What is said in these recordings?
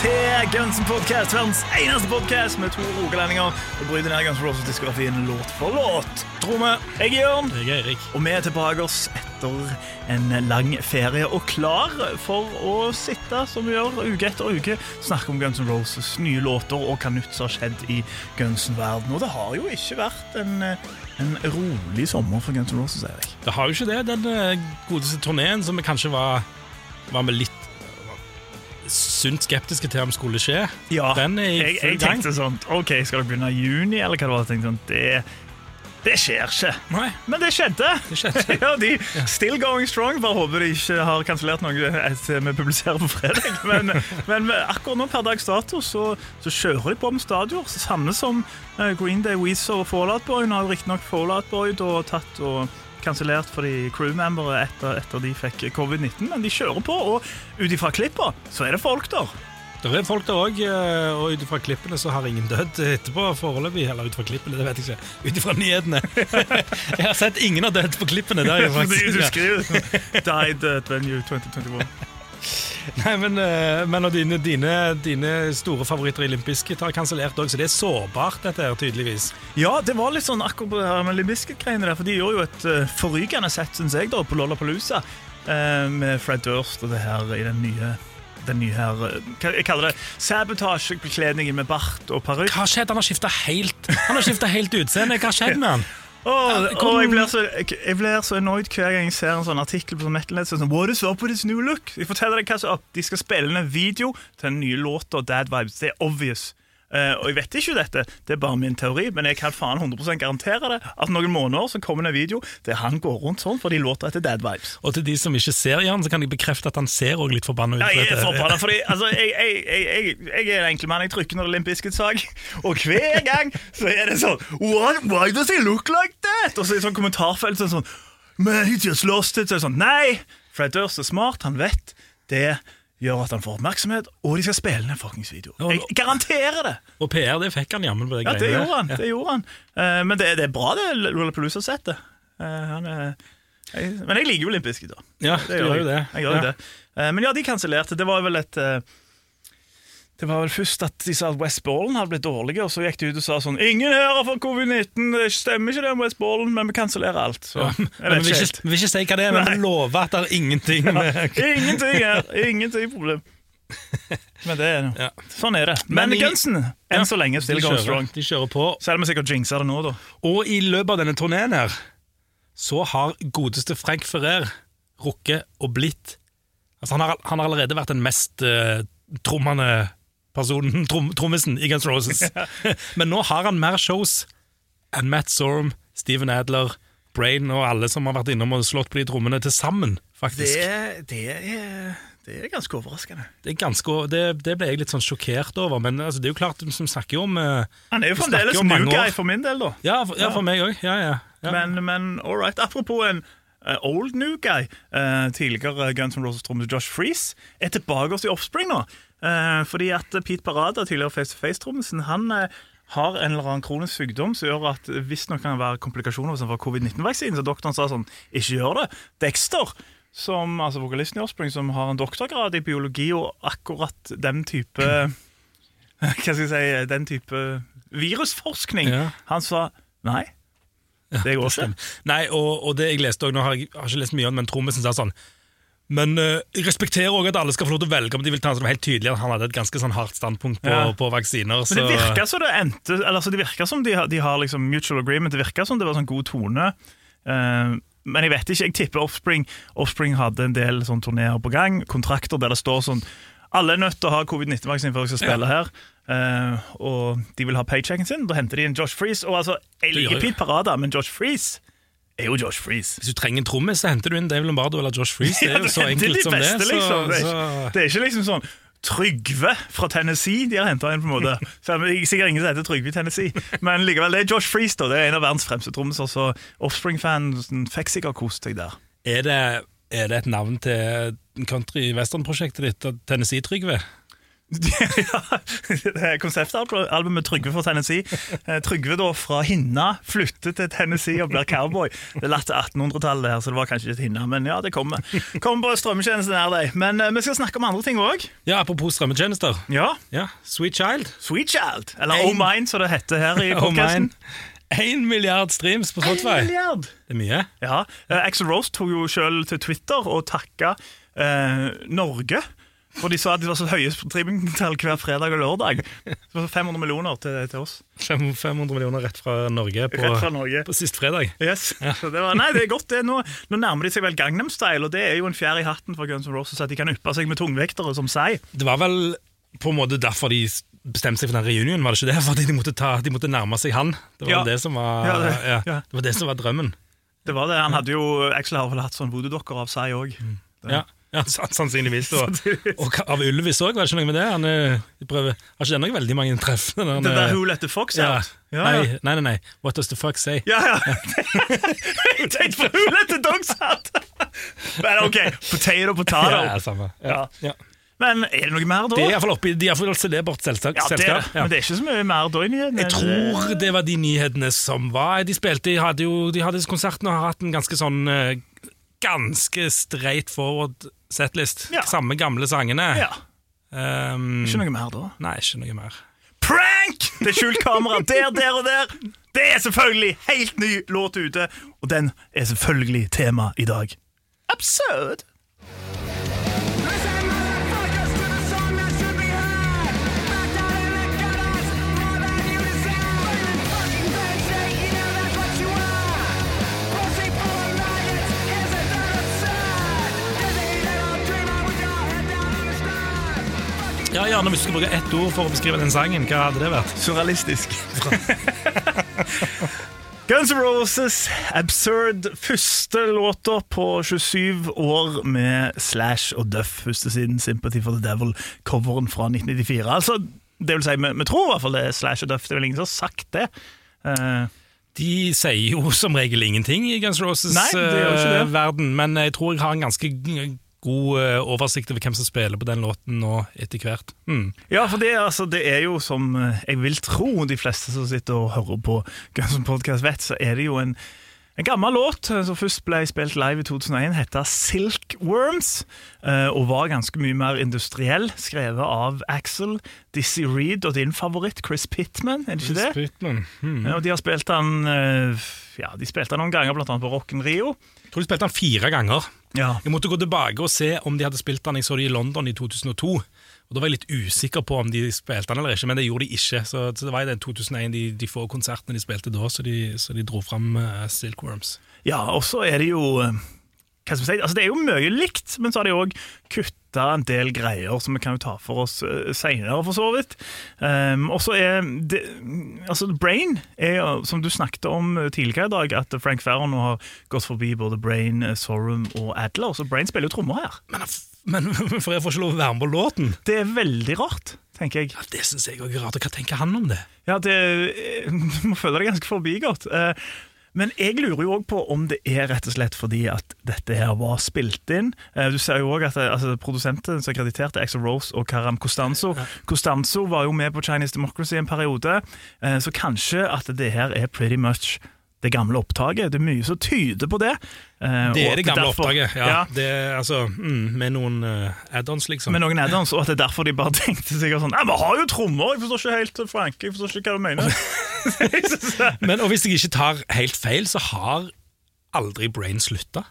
Til Gunsen Podcast, verdens eneste podcast med to rogalendinger. Og bryter ned Guns Roses-diskografien låt for låt. Tror vi. Jeg er Jørn. Jeg er Erik. Og vi er tilbake oss etter en lang ferie og klar for å sitte, som vi gjør uke etter uke, snakke om Guns N' Roses nye låter og hva nytt som har skjedd i Gunsen-verden. Og det har jo ikke vært en, en rolig sommer for Guns N' Roses, Erik. Det har jo ikke det. Den eh, godeste turneen som vi kanskje var, var med litt sunt skeptiske til om skulle skje, Ja, den er i jeg, full jeg gang. tenkte sånn OK, skal det begynne i juni, eller hva det var? Jeg tenkte sånn, det, det skjer ikke. Nei, Men det skjedde! det skjedde. Ja, de still going strong. Bare håper de ikke har kansellert noe etter vi publiserer på fredag. Men, men akkurat nå per dags dato så, så kjører de på med stadioner. Samme som eh, Green Day, Weezer og Fallout Boy. Nå har jo riktignok Fallout Boy da tatt og kansellert fordi crewmembere etter, etter de fikk covid-19, men de kjører på, og ut ifra klippa så er det folk der. Det er folk der òg, og ut ifra klippene så har ingen dødd etterpå foreløpig. Eller ut fra klippene, det vet jeg ikke. Ut ifra nyhetene. jeg har sett ingen har dødd på klippene. Det har jeg faktisk du skriver 'Died at venue 2021'. Nei, men, eh, men dine, dine, dine store favoritter i Limp Bizkit har kansellert òg, så det er sårbart, dette her, tydeligvis. Ja, det var litt sånn akkurat på det her med Limbiskit-greiene der, for de gjorde jo et uh, forrykende sett, syns jeg, da, på Lollapalooza, uh, med Fred Durst og det her i den nye den nye her, eh, jeg kaller det sabotasjebekledningen med bart og parykk. Hva har skjedd? Han har skifta helt Han har skiftet helt utseende. Hva har skjedd med han? Åh, oh, jeg, blir så, jeg, blir så annoyed hver gang jeg ser en sånn artikkel på Metal sånn, What is up with this new look? Jeg forteller deg hva som er opp. De skal spille en video til den nye låta Dad Vibes. Det er obvious. Eh, og jeg vet ikke dette, det er bare min teori, men jeg kan faen 100 garantere det. At noen måneder så kommer det en video der han går rundt sånn fordi låta heter Dad Vibes. Og til de som ikke ser Jan, så kan de bekrefte at han ser også litt forbanna ut. Jeg er forbanna, fordi altså, jeg, jeg, jeg, jeg, er en enkel mann. Jeg trykker når det er Limp Bizkit-sak, og hver gang så er det sånn What? Why does he look like that? Og så er det sånn kommentarfelt sånn, sånn Man, he just lost it. Så er det sånn, Nei! Fred Durst er smart, han vet det gjør at han får oppmerksomhet, og de skal spille en fuckings video. Jeg garanterer det! Og PR, det fikk han jammen på det Ja, det greiene gjorde han. der. det gjorde han Uh, Men det, det er bra, det Lollapalooza-settet. Uh, han er jeg, men jeg liker jo Limp Bizkit, da. Ja, Det du gjør jo det. Jeg gjør Ja. det. Uh, men ja, de kansellerte. Det var vel et eh, Det var vel først at de sa at West Ballen hadde blitt dårlig, og så gikk de ut og sa sånn 'Ingen her har fått covid-19, det stemmer ikke det om West Ballen, men vi kansellerer alt'. Så ja. Men vi vil ikke vi vil ikke si hva det er, men vi lover at det er ingenting med ja. Ingenting her. Ingenting problem. Men det er Ja. Sånn er det. Men, Men i- Gunsen, enn så lenge, still going strong. de kjører på. Selv om vi sikkert jinxer det nå, da. Og i løpet av denne turneen her, så har godeste Frank Ferrer rukket og blitt Altså, han har, han har allerede vært den mest uh, trommende personen, trom, trommisen i Guns Roses. Men nå har han mer shows enn Matt Sorum, Steven Adler, Brain og alle som har vært innom og slått på de trommene til sammen, faktisk. Det, det, er, det er ganske overraskende. Det, er ganske, det, det ble jeg litt sånn sjokkert over, men altså, det er jo klart, vi snakker jo om eh, Han er jo fremdeles new guy for min del, da. Ja, for, ja, for meg òg. Ja, ja, ja. Men, men all right. Apropos en Uh, old new guy. uh, tidligere Guns N' Roses-trommis Josh Freeze er tilbake hos i Offspring nå. Eh, fordi at Pete Parada, tidligere Face to Face-trommisen, han eh, har en eller annen kronisk sykdom som gjør at visstnok kan det være komplikasjoner hvis han får covid-19-vaksinen. Så doktoren sa sånn Ikke gjør det. Dexter, som, altså vokalisten i Offspring, som har en doktorgrad i biologi og akkurat den type Hva skal jeg si Den type virusforskning, Ja. han sa nei. Det går ikke. Nei, og, og det jeg leste også, nå har jeg, har ikke lest mye om det, men trommisen sa sånn Men eh, jeg respekterer også at alle skal få lov til å velge om de vil ta den. Så det var helt tydelig at han hadde et ganske sånn hardt standpunkt på, Ja. på vaksiner. Men det virker som det endte Eller altså det virker som de, de har liksom mutual agreement. Det virker som det var sånn god tone. Uh, men jeg vet ikke, jeg tipper Offspring Offspring hadde en del sånn turneer på gang. Kontrakter der det står sånn Alle er nødt til å ha covid-19-vaksine før de skal spille her. Uh, og de vil ha paychecken sin. Da henter de en Josh Freeze. Og altså, jeg liker. Pete Parada, men Josh Freeze er jo Josh Freeze. Hvis du trenger en trommis, så henter du inn Dave Lombardo eller Josh Freeze. Det er Ja, jo du så henter enkelt de som det. beste, Så, liksom. Det er, så, ikke, det er ikke liksom sånn Trygve fra Tennessee de har henta inn. på en måte Så det er Sikkert ingen som heter Trygve i Tennessee, men likevel, det er Josh Freeze. da Det er en av verdens fremste trommiser, så Offspring-fansen fikk sikkert kost seg der. Er det, er det et navn til country-western-prosjektet ditt, Tennessee-Trygve? Ja, konseptalbumet Trygve fra Tennessee. Eh, Trygve da fra Hinna flytter til Tennessee og blir cowboy. Det er latt til 1800-tallet, her, så det var kanskje ikke Hinna, men ja, det kommer. Kommer på strømmetjenesten nær deg. Men eh, vi skal snakke om andre ting òg. Ja, apropos strømmetjenester. Ja, Ja, Sweet Child. Sweet Child, eller Oh Mine, som det heter her i podkasten. Én milliard streams på Spotify. En milliard! Det er mye. Ja, eh, Axel Rose tok jo sjøl til Twitter og takka eh, Norge. For de sa at de var så høye streamingtall hver fredag og lørdag. Så det var 500 millioner til, til oss. 500 millioner rett fra Norge på, Rett fra Norge. på sist fredag. Yes. Så det var, nei, det er godt det. Nå, nå nærmer de seg vel Gangnam Style, og det er jo en fjær i hatten for Guns N' Roses at de kan yppe seg med tungvektere som seg. Det var vel på en måte derfor de bestemte seg for den reunionen, var det ikke det? Fordi de måtte, ta, de måtte nærme seg han. Det var Ja. det som var, Ja, det- ja, ja. det var det som var drømmen. Det var det. Han hadde jo, Axel har vel hatt sånn voodoo-dokker av seg òg. Ja, ja Sannsynligvis. Og, og av Ylvis òg, var det ikke noe med det? Han eh, de prøver, har ikke det noe veldig mange treff? Den, Det der eh, Who Let The Fox ja. Out. Ja, Nei, nei, nei. What does the fuck say? Ja, ja. Jeg tenkte på Who Let The Dogs Out! Men OK, potato, potato. Ja, samme. Ja. Ja. Men er det noe mer, da? Det er iallfall oppe i de er celebert selskap. ja, det, det. Ja. Men det er ikke så mye mer da i nyhetene. Jeg tror det var de nyhetene som var. De spilte, de hadde jo de hadde konserten og har hatt en ganske sånn eh, Ganske straight forward setlist. Ja. Samme gamle sangene. Ja, Um, Ikke noe mer da. Nei, ikke noe mer. Prank! Det er skjult kamera der, der og der. Det er selvfølgelig helt ny låt ute, og den er selvfølgelig tema i dag. Absurd! Stars. Hvis du skulle bruke ett ord for å beskrive den sangen, hva hadde det vært? Surrealistisk. Guns N' Roses, Absurd. Første låta på 27 år med Slash og Duff. Første siden Sympathy for the Devil-coveren fra 1994. Altså, det vil si, vi, vi tror i hvert fall det er Slash og Duff. Det er vel ingen som har sagt det. Uh, De sier jo som regel ingenting i Guns N' Roses Nei, eh, verden, men jeg tror jeg har en ganske god eh, oversikt over hvem som spiller på den låten nå etter hvert. Mm. Ja, for det, altså, det er jo som eh, jeg vil tro de fleste som sitter og hører på Guns N' Podcast vet, så er det jo en, en gammel låt eh, som først ble spilt live i 2001, heter Silkworms, og var ganske mye mer industriell, skrevet av Axel, Dizzie Reed og din favoritt Chris Pittman, er det ikke det? Spytman. Mm. Ja, og de har spilt den ja, de spilte den noen ganger, annet på Rocken Rio. Jeg tror de spilte den fire ganger. Ja. Jeg måtte gå tilbake og se om de hadde spilt den. Jeg så de i London i 2002. Og Da var jeg litt usikker på om de spilte den eller ikke, men det gjorde de ikke. Så, så det var i den 2001 de, de få konsertene de spilte da, så de, så de dro fram uh, Silkworms. Ja, og så er det jo eh, hva skal vi si, altså Det er jo mye likt, men så har de òg kutta en del greier som vi kan jo ta for oss uh, seinere, for så vidt. Um, og så er det, altså Brain er som du snakket om eh, tidligere i dag, at Frank Farrow nå har gått forbi både Brain, eh, Sorum og Adler. Så Brain spiller jo trommer her. Men, men for jeg får ikke lov å være med på låten? Det er veldig rart, tenker jeg. Ja, Det syns jeg òg er rart. Hva tenker han om det? Ja, det, eh, Du må føle deg ganske forbigått. Eh, Men jeg lurer jo òg på om det er rett og slett fordi at dette her var spilt inn. Eh, Du ser jo også at eh, altså, Produsenten som er kreditert, er Axel Rose og Karam Costanzo. Costanzo var jo med på Chinese Democracy en periode, eh, så kanskje at det her er pretty much det gamle opptaket. Det er mye som tyder på det. eh, Det er det gamle derfor- opptaket. Ja, Ja, Det altså, mm, med noen uh, add-ons, liksom. med noen add-ons, og at det er derfor de bare tenkte sikkert sånn vi har jo trommer! Jeg forstår ikke helt, Frank. Jeg forstår ikke hva du mener. Men og Hvis jeg ikke tar helt feil, så har aldri Brain slutta.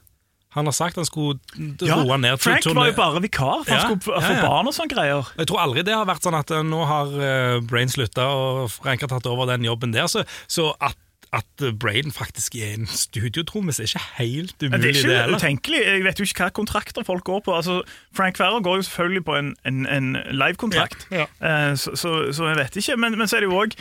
Han har sagt han skulle roe ned Frank var jo bare vikar, for han skulle få ja, ja. barn og sånne greier. Jeg tror aldri det har vært sånn at eh, nå har eh, Brain slutta og Frank har tatt over den jobben der. Så, så at, at Braden faktisk er en studiotrommis, er ikke helt umulig, det er ikke heller. utenkelig. Jeg vet jo ikke hva kontrakter folk går på. Altså, Frank Farrer går jo selvfølgelig på en, en, en livekontrakt, Ja, ja. så, så, så jeg vet ikke. Men, men så er det jo òg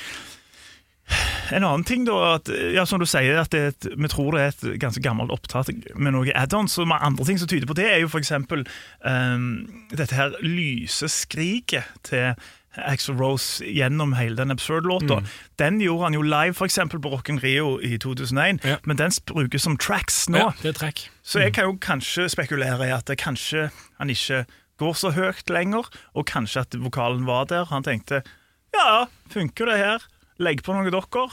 En annen ting da, at, ja, som du sier, at det et, vi tror det er et ganske gammelt opptatt med noe add-ons, og andre ting som tyder på det, er jo for eksempel ehm, dette her lyse skriket til Axel Rose gjennom hele den Absurd-låta. Den gjorde han jo live eksempel på Rock'n Rio i 2001, Ja. men den brukes som tracks nå. Ja, det er track. Så jeg kan jo kanskje spekulere i at det kanskje han ikke går så høyt lenger, og kanskje at vokalen var der. Han tenkte ja, funker det her? Legg på noe dere.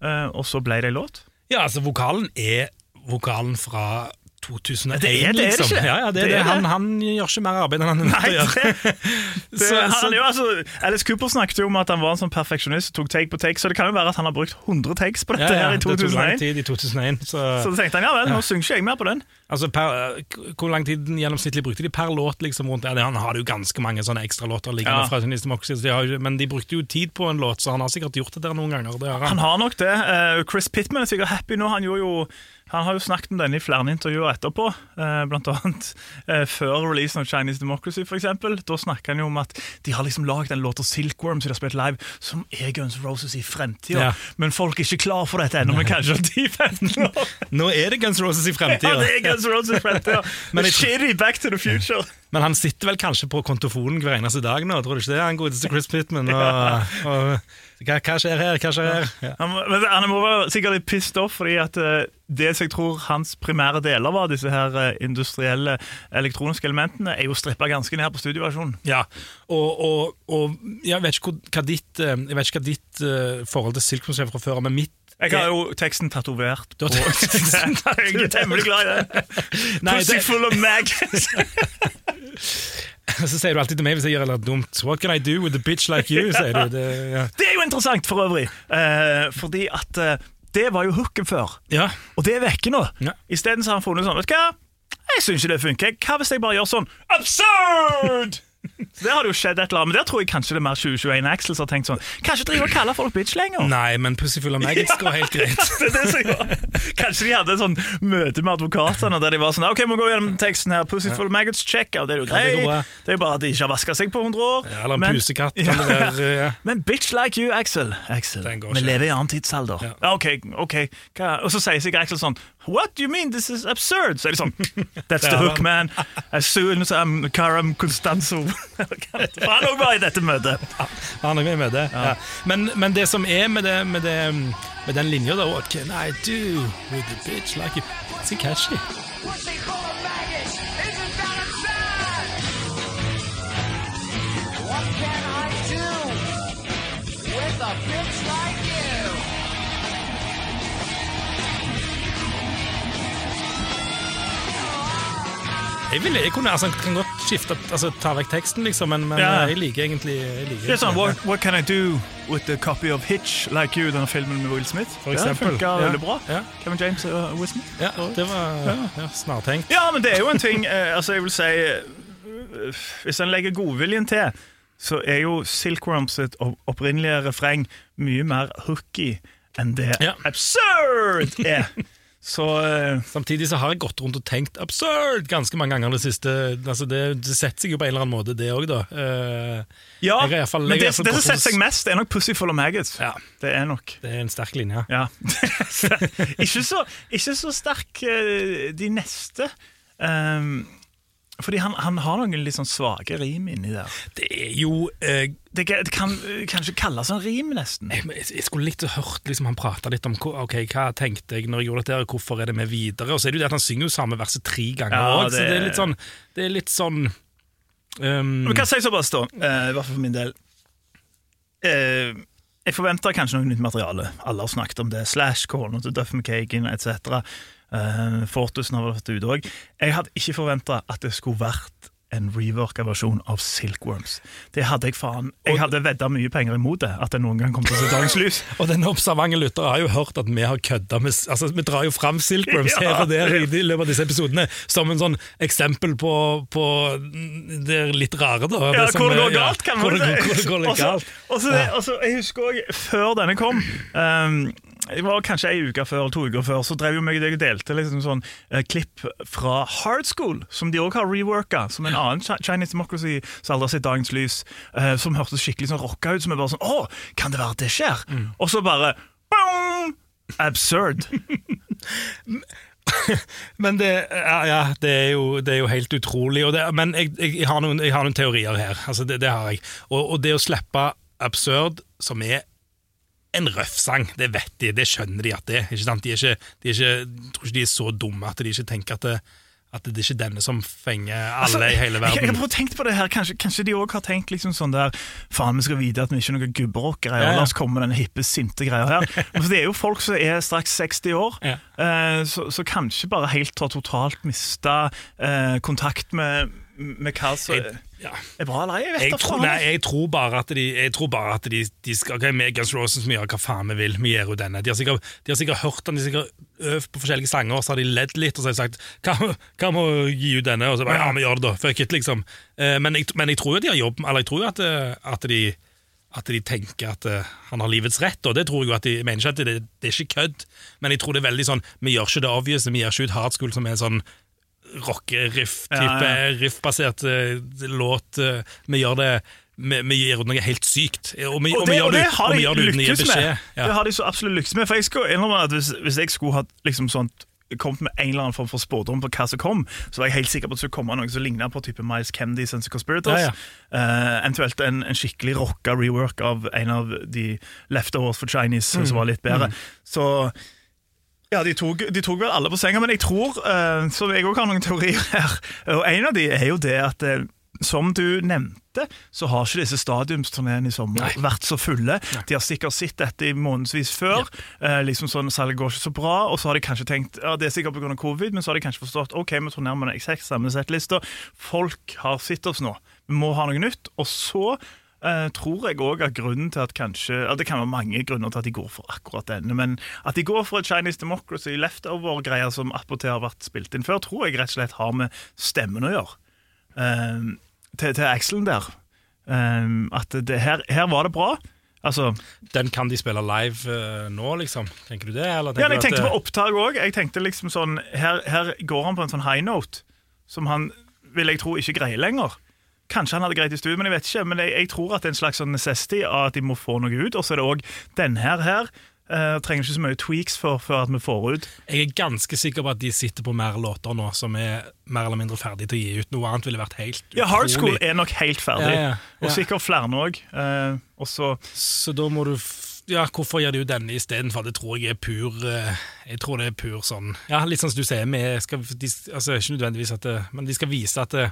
Eh, og så ble det ei låt. Ja, altså vokalen er vokalen fra 2001, Det er det, er det liksom. ikke? Ja, ja, det, Det er det. Han, han gjør ikke mer arbeid enn han Nei, det, Så- han, jo, altså, Alice Cooper snakket jo om at han var en sånn perfeksjonist, tok take på take, så det kan jo være at han har brukt 100 takes på dette Ja, her i det tok lang tid i 2001. Så, Så tenkte han ja vel, nå synger ikke jeg mer på den. altså per, hvor lang tid gjennomsnittlig brukte de per låt? liksom rundt Han har jo ganske mange sånne ekstralåter liggende Ja. fra sin jo- men de brukte jo tid på en låt, så han har sikkert gjort det der noen ganger. Har han. Han har nok det. Uh, Chris Pittman er sikkert happy nå. Han, gjorde jo, han har jo snakket om denne i flere intervjuer etterpå, eh, blant annet eh, før releasen av Chinese Democracy, eksempel. Da snakker han jo om at de har liksom lagd en låt av Silkworm som de har spilt live, som er Guns Roses i fremtida. Ja. Men folk er ikke klar for dette ennå, men kanskje om 10-15 år. Nå er det Guns Roses i Ja, det er Guns Roses i fremtida. Shitty Back to the Future. Men han sitter vel kanskje på kontofonen hver eneste dag nå, tror du ikke det? Han godeste Chris Pittman. Og, og, hva, hva skjer her? Hva skjer her? Ja. Han, han må være sikkert litt pissed off, fordi at eh, det som jeg tror hans primære deler var, disse her eh, industrielle elektroniske elementene, er jo strippa ganske ned på studioversjonen. Ja, og, og, og jeg vet ikke hva ditt, eh, vet ikke hva ditt eh, forhold til Silkmoen er fra før, men mitt Jeg har jo teksten tatovert på teksten Jeg er temmelig glad i det. Nei, Pussy full of maggots. Så sier du alltid til meg hvis jeg gjør noe dumt What can I do with a bitch like you? Det, ja. Det er jo interessant, for øvrig. Uh, fordi at uh, det var jo hooken før, ja. og det er vekke nå. Ja. Isteden har han funnet sånn Vet du hva? Jeg syns ikke det funker. Hva hvis jeg bare gjør sånn absurd? Så Det har det jo skjedd et eller annet, men der tror jeg kanskje det er mer 2021 Axel som har tenkt sånn Kanskje driver og kalle folk bitch lenger? Nei, men Pussyfull og maggots går helt greit. det er det som går. Kanskje de hadde et sånn møte med advokatene der de var sånn Ok, vi må gå gjennom teksten her. Pussyfull og maggots, check. Ja, det er jo Ja, det greit. bra. Det er jo bare at de ikke har vaska seg på 100 år. Ja, eller en Men- pusekatt Ja. Ja. Men bitch like you, Axel. Axel Vi lever i annen tidsalder. Ja. Ja. ok, ok hva? Og så sier sikkert Axel sånn What do you mean? This is absurd. Så er det sånn That's the hook, man. As soon as I'm Karam Constanzo han òg var i dette møtet. Han er med i møtet, Ja. Men, men det som er med, det, med, det, med den linja, da What can I do with a bitch like you? a catchy. Jeg, vil, jeg kunne, altså, kan godt skifte, altså, ta vekk teksten, liksom, men, men Ja. jeg liker egentlig jeg liker Det er sånn, en what, what can I do with the copy of Hitch Like You, denne filmen med Will Smith? For eksempel. Det funka Ja. veldig bra. Ja. Kevin James og Will Smith. Ja, det var ja, snartenkt. Ja, men det er jo en ting eh, Altså, jeg vil si eh, Hvis en legger godviljen til, så er jo Silkworm sitt opp- opprinnelige refreng mye mer hooky enn det Ja. absurd er. Så eh, Samtidig så har jeg gått rundt og tenkt absurd ganske mange ganger det siste. Altså det, det setter seg jo på en eller annen måte, det òg, da. Uh, Ja, fall- men det, det som setter seg mest, er nok 'Pussyful og maggots. ja, Det er nok. det er en sterk linje. Ja. ikke, så, ikke så sterk eh, de neste. Um, fordi han, han har noen litt sånn svake rim inni der. Det er jo eh, Det, det kan eh, kanskje kalles en rim, nesten. jeg, jeg skulle likt hørt liksom, han prate litt om hva- ok, hva tenkte jeg når jeg gjorde dette, og hvorfor er det med videre. Og så er det jo det at han synger jo samme verset tre ganger Ja, det... så det- er litt sånn Det er litt sånn um, Vi kan si såpass, da, eh, i hvert fall for min del. Uh, jeg forventer kanskje noe nytt materiale. Alle har snakket om det. Slash, kona til Duff McKagan etc. Uh, Fortusen har vært ute òg. Jeg hadde ikke forventa at det skulle vært en reworka versjon av Silkworms. Det hadde jeg faen Jeg hadde vedda mye penger imot det, at det noen gang kom til å se dagens lys. Og denne observante lytter har jo hørt at vi har kødda med Altså, Vi drar jo fram Silkworms Ja, her og der i, i løpet av disse episodene som en sånn eksempel på, på det litt rare, da. Ja, som hvor det går galt, kan man si. det Og så- jeg husker også, før denne kom um, Det var kanskje ei uke før, eller to uker før, så drev jo meg og deg og delte liksom sånn eh, klipp fra Hard School, som de òg har reworka, som en annen Chi- Chinese Democracy som aldri har sett dagens lys, eh, som hørtes skikkelig sånn rocka ut. Som er bare sånn Å, kan det være at det skjer? Mm. Og så bare Boom! Absurd. Men det, ja, ja, det, er jo, det er jo helt utrolig. Det, men jeg, jeg, har noen, jeg har noen teorier her. Altså det, det har jeg. Og, og det å slippe Absurd, som er en røff sang, det vet de, det skjønner de at det er. Ikke sant? De er ikke, de er ikke, jeg tror ikke de er så dumme at de ikke tenker at det, at det er ikke denne som fenger alle Altså, i hele Jeg, jeg verden. har tenkt på det her, Kanskje, kanskje de òg har tenkt liksom sånn der Faen, vi skal vite at vi ikke er noen gubberockere. Ja, ja. La oss komme med den hippe, sinte greia her. For det er jo folk som er straks 60 år, Ja. eh, så, så kanskje bare helt har totalt mista eh, kontakt med, med hva som ja. er bra eller. Jeg vet Jeg tror, nei, jeg tror bare at de, jeg tror bare at de, de skal okay, med Guns Roses vi gjør hva faen vi vil, vi gjør jo denne. De har sikkert, de har sikkert hørt den, de har sikkert øvd på forskjellige sanger, så har de ledd litt, og så har de sagt hva, hva med å gi ut denne? Og så bare ja, vi gjør det da, fuck it, liksom. Eh, Men jeg, men jeg tror jo de har jobb, eller jeg tror jo at, eh, at de at de tenker at eh, han har livets rett, og det tror jeg jo at de mener ikke at det, det er ikke kødd, men jeg tror det er veldig sånn Vi gjør ikke det obvious, vi gjør ikke ut Hard School som er sånn rockeriff-type, Ja, ja. riff-basert eh, låt. eh, vi gjør det vi, vi gjør noe helt sykt, og vi, og det, og det, det har og de det å gi lykkes med. beskjed. Det har de så absolutt lykkes med. For jeg skal innrømme at hvis, hvis jeg skulle hatt liksom sånt kommet med en eller annen form for spådom på hva som kom, så var jeg helt sikker på at det skulle komme noe som lignet på type Miles Kennedy Sense Conspirators. Ja, Eh, eventuelt en, en skikkelig rocka rework av en av de Leftovers for Chinese Mm. som var litt bedre. Så ja, de tok, de tok vel alle på senga, men jeg tror, eh, så jeg òg har noen teorier her, og en av de er jo det at eh, som du nevnte, så har ikke disse stadiumsturneene i sommer Nei. vært så fulle. De har sikkert sett dette i månedsvis før. Eh, liksom sånn, Salget går ikke så bra, og så har de kanskje tenkt ja, det er sikkert pga. covid, men så har de kanskje forstått ok, vi turnerer med eksakt samme settlista. Folk har sett oss nå. Vi må ha noe nytt. Og så eh, tror jeg òg at grunnen til at kanskje ja, Det kan være mange grunner til at de går for akkurat denne, men at de går for et Chinese Democracy leftover-greier som attpåtil har vært spilt inn før, tror jeg rett og slett har med stemmen å gjøre. Eh, til, til Axelen der. Eh, at det, her, her var det bra. Altså, Den kan de spille live nå, liksom? Tenker du det? Eller ja, tenker men jeg tenkte på opptak òg. Jeg tenkte liksom sånn her, her går han på en sånn high note som han vil jeg tro ikke greier lenger. Kanskje han hadde greit i studio, men jeg vet ikke. Men jeg, jeg tror at det er en slags sånn necessity av at de må få noe ut. Og så er det òg denne her her. eh, trenger ikke så mye tweaks for at vi får ut. Jeg er ganske sikker på at de sitter på mer låter nå som er mer eller mindre ferdig til å gi ut. Noe annet ville vært helt utrolig. Ja, Hard School er nok helt ferdig. Ja, ja, ja. Og sikkert flere òg. Uh, så Så da må du Ja, hvorfor gjør de jo denne istedenfor? Det tror jeg er pur eh, Jeg tror det er pur sånn Ja, litt sånn som du sier, vi skal, de, altså ikke nødvendigvis at det, Men de skal vise at det,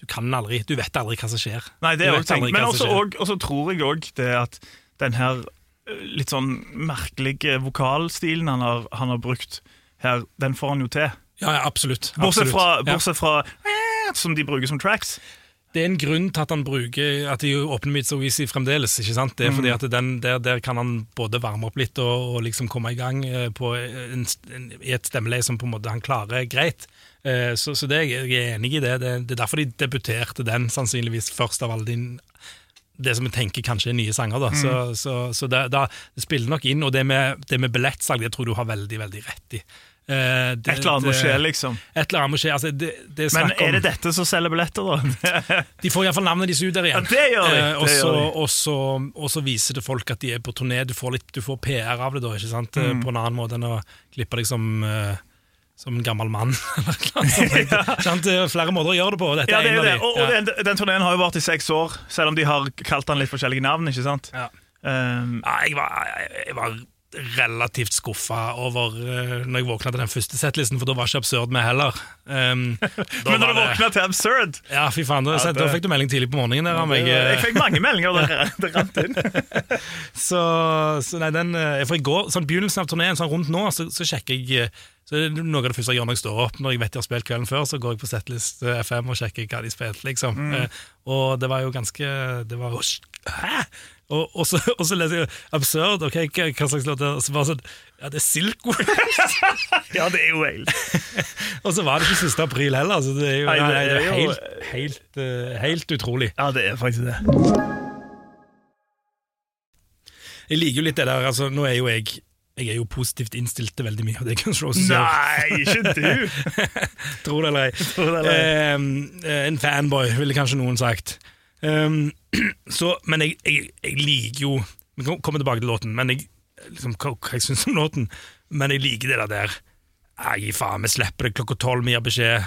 du kan aldri Du vet aldri hva som skjer. Nei, det er også. Men også, og, og så tror jeg òg det at den her eh, litt sånn merkelige vokalstilen han har, han har brukt her, den får han jo til. Ja, ja, absolutt. Bortsett fra, bortsett fra ja. som de bruker som tracks. Det er en grunn til at han bruker At de åpner Mitsubishi fremdeles. ikke sant? Det er Mm. fordi at den, der, der kan han både varme opp litt og, og liksom komme i gang eh, på en, en, i et stemmeleie som på en måte han klarer greit. Eh, Så, så det, jeg er enig i det. det. Det er derfor de debuterte den sannsynligvis først av alle de det som jeg tenker kanskje er nye sanger. da, Så, Mm. så, så det, da, det spiller nok inn. Og det med, det med billettsalg det tror jeg du har veldig veldig rett i. Eh, det- Et eller annet må skje, liksom. Et eller annet må skje. Altså, det, det Men er det dette som selger billetter, da? De får iallfall navnet deres ut der igjen. Ja, det gjør de, det og så- viser det folk at de er på turné. Du får, litt, du får PR av det da, ikke sant? Eh, Mm. på en annen måte enn å klippe deg som, uh, som en gammel mann. er flere måter å gjøre det på. Dette ja, det er er en av det. de. Og, Ja. den, den turneen har jo vart i seks år, selv om de har kalt den litt forskjellige navn. ikke sant? Ja. Um, Ja, jeg, var, jeg var relativt skuffa over uh, når jeg våkna til den første settlisten, for da var ikke absurd med heller. Um, men når du våkna til Absurd Ja, fy faen, da, Ja, da fikk du melding tidlig på morgenen der av uh... Jeg fikk mange meldinger, og det rant inn. Så, så nei, den, eh, for i går, sånn begynnelsen av turneen, sånn rundt nå, så, så sjekker jeg eh, så er det Noe av det første jeg gjør når jeg står opp, når jeg vet jeg har spilt kvelden før, så går jeg på Setlist FM og sjekker hva de spilte, liksom. Mm. Uh, og det var jo ganske Det var jo Hæ?! Og, og, så, og så leser jeg Absurd, ok, hva, slags låt er det? Så bare sånn Ja, det er Silko! Ja, det er jo Whale. og så var det ikke 1. april heller, så det er jo, Nei, nei, det er jo- helt, helt, eh, helt utrolig. Ja, det er faktisk det. Jeg liker jo litt det der, altså, nå er jo jeg jeg er jo positivt innstilt til veldig mye av det Guns Roses gjør. Nei, ikke du! Tror det eller ei. Eh, en fanboy, ville kanskje noen sagt. Ehm, så, men jeg, jeg, jeg liker jo Vi kan komme tilbake til låten, men jeg, liksom, hva, hva jeg syns om låten, men jeg liker det der Nei, gi faen, vi slipper det klokka tolv, vi gir beskjed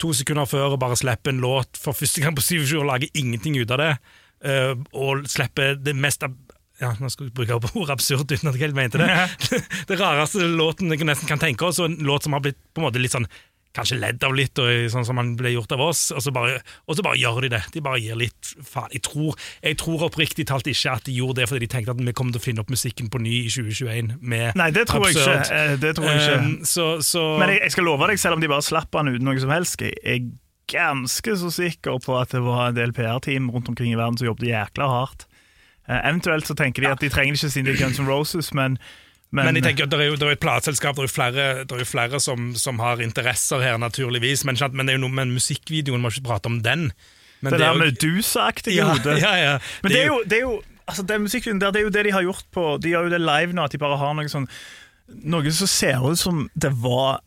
to sekunder før og bare slipper en låt for første gang på 27 år, lager ingenting ut av det, Uh, og slipper det mest ab ja, nå skal jeg bruke ord absurd uten at jeg helt mente det. det rareste låten jeg nesten kan tenke oss, og en låt som har blitt på en måte litt sånn Kanskje ledd av litt, og sånn som man ble gjort av oss, og så, bare, og så bare gjør de det. De bare gir litt faen. Jeg tror, jeg tror oppriktig talt ikke at de gjorde det fordi de tenkte at vi kommer til å finne opp musikken på ny i 2021 med Nei, det tror jeg ikke. Eh, Det tror jeg ikke. Um, så, så Men jeg, jeg skal love deg, selv om de bare slapp han uten noe som helst, jeg er ganske så sikker på at det var en del PR-team rundt omkring i verden som jobbet jækla hardt. Uh, eventuelt så tenker de at de trenger ikke Cindy Guns N' Roses, men, men, Men jeg tenker at det er jo, det er et plateselskap, det er jo flere, det er jo flere som, som har interesser her, naturligvis. Men, men, det er jo noe med musikkvideoen, må ikke prate om den. Men det det der Medusa-aktige ja, hodet. ja, ja. Men det er jo, det er jo altså den musikkvideoen der, det er jo det de har gjort på De gjør jo det live nå, at de bare har noe sånn Noe som ser ut som det var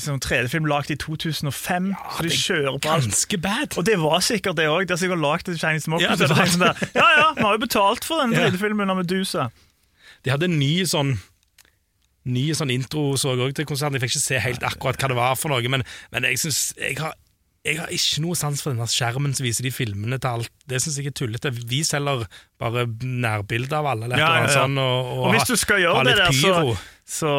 sånn 3D-film lagd i 2005. så de det er kjører på. Ganske bad. Og det var sikkert det òg. De har sikkert lagd et Chinese Mock. Ja, det det sånn ja ja, vi har jo betalt for den Ja. 3D-filmen av Medusa. De hadde en ny sånn Ny sånn intro så jeg til konserten. Jeg fikk ikke se helt akkurat hva det var for noe, men, men jeg syns jeg har, jeg har ikke noe sans for denne skjermen som viser de filmene til alt. Det syns jeg er tullete. Vi selger bare nærbilder av alle, eller Ja, ja, ja. sånn, og, og, Og hvis du skal gjøre det der, så, så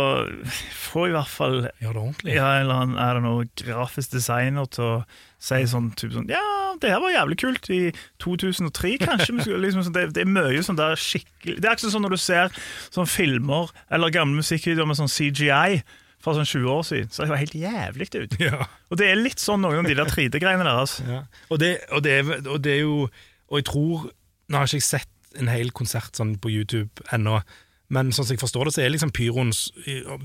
få i hvert fall Gjør det ordentlig. ja, eller er det noe grafisk designer til å si sånn, typ sånn Ja, det her var jævlig kult i 2003, kanskje. liksom, sånn, det, det er mye sånn der skikkelig Det er ikke sånn når du ser sånn filmer eller gamle musikkvideoer med sånn CGI fra sånn 20 år siden, så det var helt jævlig ut. Ja. Og det er litt sånn noen av de der 3D-greiene deres. Ja. Og, det, og, det, er- og det er jo Og jeg tror Nå har ikke jeg sett en hel konsert sånn på YouTube ennå, men sånn som jeg forstår det, så er liksom pyroen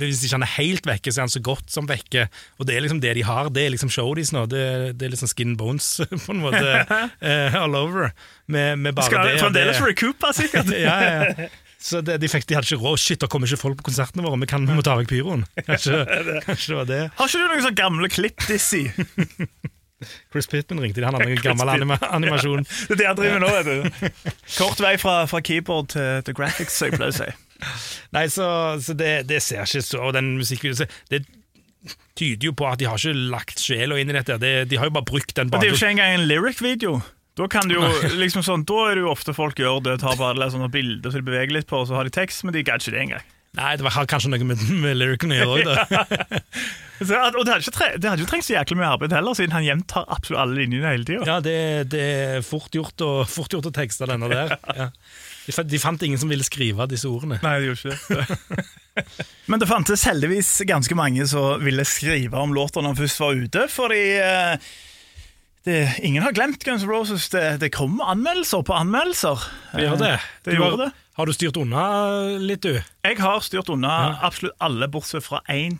Hvis ikke han er helt vekke, så er han så godt som vekke. Og det er liksom det de har. Det er liksom showdies nå. Det, det er liksom skin bones på en måte uh, all over. Med, med bare Skal det. og fremdeles det. recoupe, sikkert. ja, ja. Så det, de, fikk, de hadde ikke råd. Shit, da kommer ikke folk på konsertene våre. Vi kan vi må ta vekk pyroen. Kanskje, kanskje det var det. Har ikke du noen sånne gamle klipp, Dizzie? Chris Pittman ringte de. Han hadde en gammel anima, animasjon. Det er det jeg driver med nå, vet du. Kort vei fra, fra keyboard til, til graphics, som jeg pleier å si. Nei, så, så det, det ser ikke så Og den musikkvideoen Det tyder jo på at de har ikke lagt sjela inn i dette. Det, de har jo bare brukt den Men det er jo ikke engang en lyric-video. Da kan du jo, liksom sånn, da er det jo ofte folk gjør det, tar bare sånne bilder som de beveger litt på, og så har de tekst, men de gadd ikke det engang. Nei, det var, har kanskje noe med, med lyricen å gjøre òg, og det hadde ikke, tre, det hadde jo trengt så jæklig mye arbeid heller, siden han gjentar absolutt alle linjene hele tida. Ja, det, det er fort gjort, å, fort gjort å tekste denne der. Ja. De, fant, de fant ingen som ville skrive disse ordene. Nei, det gjorde ikke det. Men det fantes heldigvis ganske mange som ville skrive om låta når den først var ute, fordi eh, det, ingen har glemt Guns N' Roses. Det, det kommer anmeldelser på anmeldelser. Vi gjør det. Eh, Det Du gjorde det. Har du styrt unna litt, du? Jeg har styrt unna absolutt alle, bortsett fra én.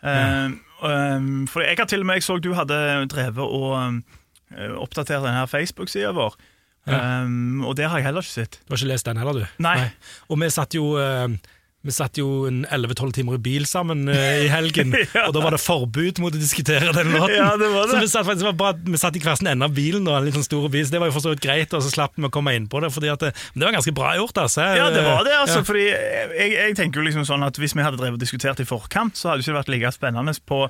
Um, um, for jeg har til og med, jeg så du hadde drevet og um, oppdatert denne Facebook-sida vår. Um, og det har jeg heller ikke sett. Du har ikke lest den heller, du? Nei. Og vi satt jo eh, vi satt jo en 11-12 timer i bil sammen eh, i helgen, Ja. og da var det forbud mot å diskutere den låten. Ja, det var det. Så vi satt, faktisk, bare, vi satt i hver sin ende av bilen, og en litt sånn stor bil, så det var jo for så vidt greit, og så slapp vi å komme inn på det. Fordi at det, men det var ganske bra gjort, altså. Ja, det var det, altså. Ja. Fordi jeg, jeg tenker jo liksom sånn at Hvis vi hadde drevet og diskutert i forkant, så hadde det ikke vært like spennende på,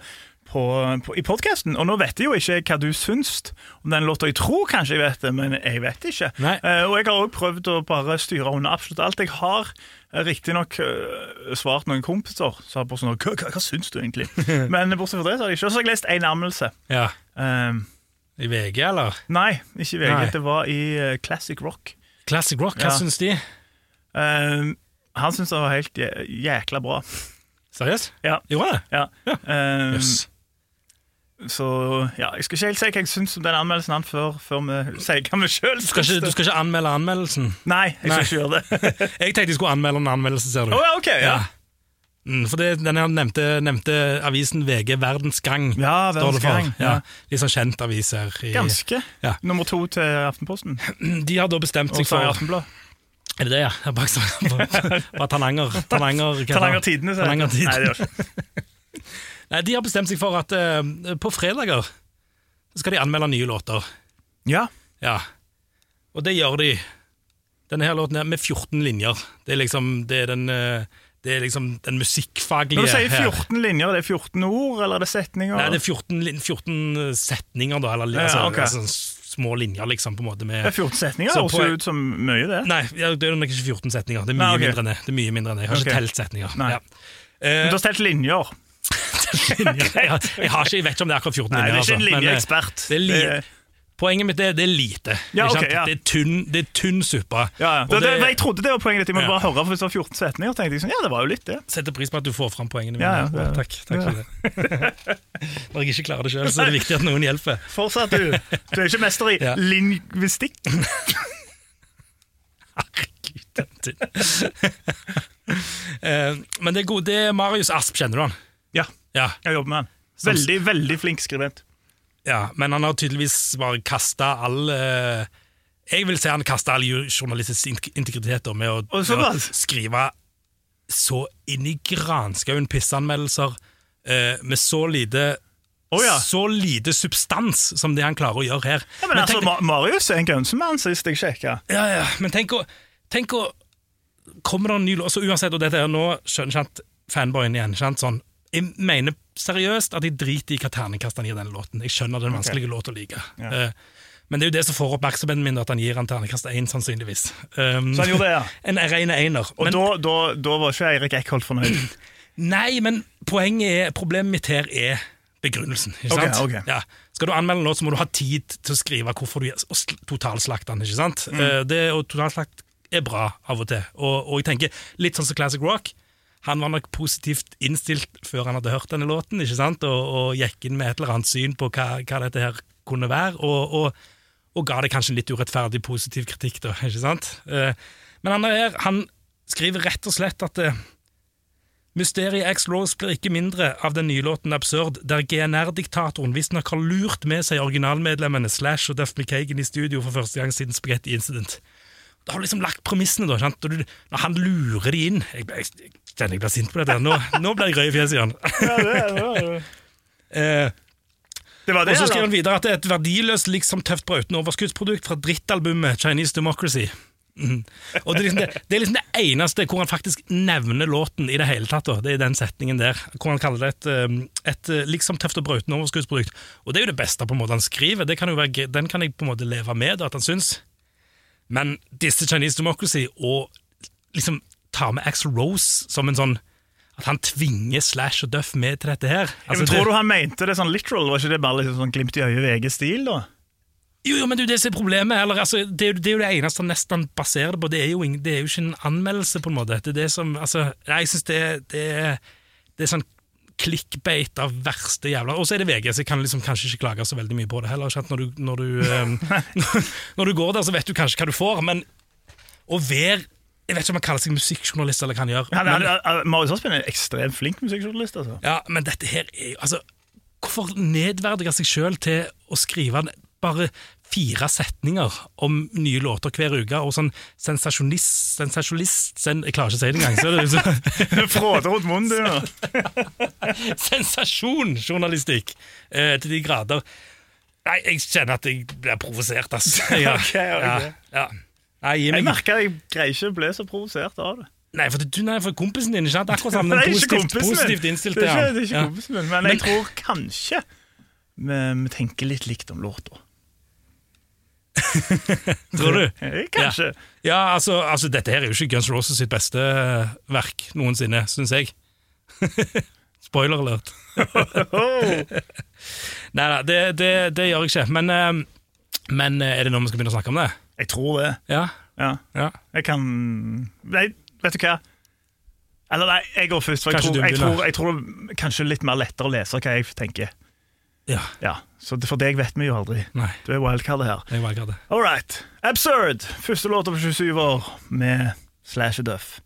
på, på, i podkasten. Og nå vet jeg jo ikke hva du syns om den låta. Jeg tror kanskje jeg vet det, men jeg vet ikke. Eh, og jeg har òg prøvd å bare styre under absolutt alt. Jeg har eh, riktignok uh, svart noen kompiser som har bare sånn hva, hva, hva syns du egentlig? men bortsett fra det så har jeg ikke. Og så har jeg lest én anmeldelse. Ja. Um, I VG, eller? nei, ikke i VG. Nei. Det var i uh, Classic Rock. Classic Rock, hva Ja. syns de? Um, han syns det var helt jækla bra. Seriøst? Ja. Gjorde det? Ja. Um, Jøss. Så ja, jeg skal ikke helt si hva jeg syns om den anmeldelsen han før, før vi sier hva vi sjøl Du skal, ikke, du skal ikke anmelde anmeldelsen? Nei, jeg skal ikke gjøre det. Jeg tenkte jeg skulle anmelde en anmeldelse, ser du. Å ja, ok, ja. Mm, for det, den nevnte, nevnte avisen VG Verdens Gang. Ja, står det for. Verdens Gang, ja. Ja. Litt sånn kjent avis her. I, Ganske. Ja. Nummer to til Aftenposten. De har da bestemt seg for Aftenblad. Er det det, ja? Jeg bare Tananger Tananger, Tananger? Tidene. sier jeg. Tananger Tidene. Nei, det De har bestemt seg for at eh, på fredager skal de anmelde nye låter. Ja. Ja. Og det gjør de. Denne her låten her med 14 linjer. Det er liksom Det er den, eh, det er liksom den musikkfaglige Når du sier her. 14 linjer, er det 14 ord, eller er det setninger? Nei, det er 14, lin- 14 setninger, da. Eller, Ja, altså, ok. altså, små linjer, liksom, på en måte. Med, Det er 14 setninger, Så høres på- jo ut som mye, det. Nei, ja, det er nok ikke 14 setninger. Det er mye Nei, ok. mindre enn det. det er mye mindre enn det. Jeg har Ok. ikke telt setninger. Nei. Ja. Men Eh, du har stelt linjer. Jeg, har- jeg, har ikke, jeg vet ikke om det er akkurat 14 linjer. Nei, det er ikke en altså, eh, linjeekspert. er Det- Poenget mitt er det er lite. Ja, okay, ja. Det, er tynn, det er tynn suppe. Ja, ja. Det, det, jeg trodde det var poenget ditt. Jeg måtte bare høre, for hvis det var 14 setninger, tenkte jeg sånn, ja, det var jo litt det. setter pris på at du får fram poengene mine. Takk, takk for det. Når jeg ikke klarer det sjøl, så er det viktig at noen hjelper. Fortsatt, du. Du er ikke mester i lingvistikk. Herregud, den tynn. Eh, Men det er god, det er Marius Asp, kjenner du han? Ja, Ja, jeg jobber med han. Veldig, veldig flink skribent. ja, men han har tydeligvis bare kasta all eh, Jeg vil si han kasta all journalistisk in- integritet med å, med å skrive så inn i granskauen pisseanmeldelser eh, med så lite Oh, ja. Så lite substans som det han klarer å gjøre her. ja men, altså, tenk- Ma Marius er en gunsemann, sist jeg sjekka. Ja, ja, men tenk å, tenk å Kommer det en ny låt uansett, og dette er nå skjønner ikke fanboyen igjen sant? Sånn, Jeg mener seriøst at jeg driter i hva terningkast han gir denne låten. Jeg skjønner det er en vanskelig låt å like. Eh, men det er jo det som får oppmerksomheten min, at han gir han terningkast én, sannsynligvis. Um, Så han gjorde det, ja. En rein einer. Og Men, da, da, da var ikke Eirik Eckholt fornøyd. nei, men poenget er Problemet mitt her er begrunnelsen. Ikke sant? Okay, okay. Ja. Skal du anmelde en låt, så må du ha tid til å skrive hvorfor du og sl- totalslakter den. ikke sant? Mm. Uh, Det, er bra av og til. Og, og jeg tenker litt sånn som Classic Rock. Han var nok positivt innstilt før han hadde hørt denne låten, ikke sant? Og, og gikk inn med et eller annet syn på hva, hva dette her kunne være. Og, og, og ga det kanskje en litt urettferdig positiv kritikk, da. ikke sant? Eh, Men han, er her, han skriver rett og slett at eh, Mysteriet X Rose blir ikke mindre av den nye låten Absurd, der GNR-diktatoren visstnok har lurt med seg originalmedlemmene Slash og Duff McKagan i studio for første gang siden Spaghetti Incident. Da har du liksom lagt premissene, da. Sant? Når han lurer de inn jeg, jeg kjenner jeg blir sint på dette. Nå, nå blir jeg rød i fjeset igjen. Ja, det, det, var, Eh, det var det, og så skriver han videre at det er et verdiløst, liksom tøft brautende overskuddsprodukt fra drittalbumet Chinese Democracy. Mm. Og det er, liksom det, det er liksom det eneste hvor han faktisk nevner låten i det hele tatt. Da. Det er den setningen der, hvor han kaller det et, um, et uh, liksom tøft og brautende overskuddsprodukt. Og det er jo det beste på en måte han skriver. Det kan være, den kan jeg på en måte leve med, da, at han syns. Men disse Chinese Democracy og liksom ta med Axl Rose som en sånn At han tvinger Slash og Duff med til dette her. Ja, men Altså, tror du han mente det sånn literal? Var ikke det bare liksom sånn glimt i øyet VG-stil, da? Jo, jo, men det er jo det som er problemet. Eller, altså, det, er jo, det er jo det eneste han nesten baserer det på. Det er jo, det er jo ikke en anmeldelse, på en måte. Det er det som, altså, jeg synes det, det, er- det er sånn clickbait av verste jævla Og så er det VG, så jeg kan liksom kanskje ikke klage så veldig mye på det heller. Når du, når, du, um, når du går der, så vet du kanskje hva du får, men å være Jeg vet ikke om han kaller seg musikkjournalist, eller hva han gjør. Han, men, han, han, Marius Aspen er en ekstremt flink musikkjournalist. altså. ja, men dette her er jo altså, Hvorfor nedverdige seg sjøl til å skrive bare fire setninger om nye låter hver uke, og sånn sensasjonist Sensasjonist sen, Jeg klarer ikke å si det engang. Så det liksom, Fråder rundt munnen, du. nå. Sensasjonsjournalistikk eh, til de grader. Nei, jeg kjenner at jeg blir provosert, altså. Ja, okay, okay. Ja, ja. Nei, gi Jeg merker jeg greier ikke å bli så provosert av det. Nei, for du nei, for kompisen din, ikke sant? Akkurat sammen, Nei, ikke positivt, positivt Det er ikke, det er ikke Ja. kompisen min, men, Men- jeg tror kanskje vi, vi tenker litt likt om låta. Tror du? Kanskje. Ja, ja altså, altså, dette her er jo ikke Guns Roses sitt beste verk noensinne, syns jeg. Spoiler alert. Nei da, det, det, det gjør jeg ikke. Men, eh, men eh, er det nå vi skal begynne å snakke om det? Jeg tror det. Ja? Ja. ja. Jeg kan Nei, vet du hva? Eller nei, jeg går først. For jeg tror, jeg, tror, jeg tror det er kanskje litt mer lettere å lese hva jeg tenker. ja. Ja, Så for deg vet vi jo aldri. Nei, Du er wildcardet her. jeg er det. All right. Absurd. Første låta på 27 år med Slash Duff.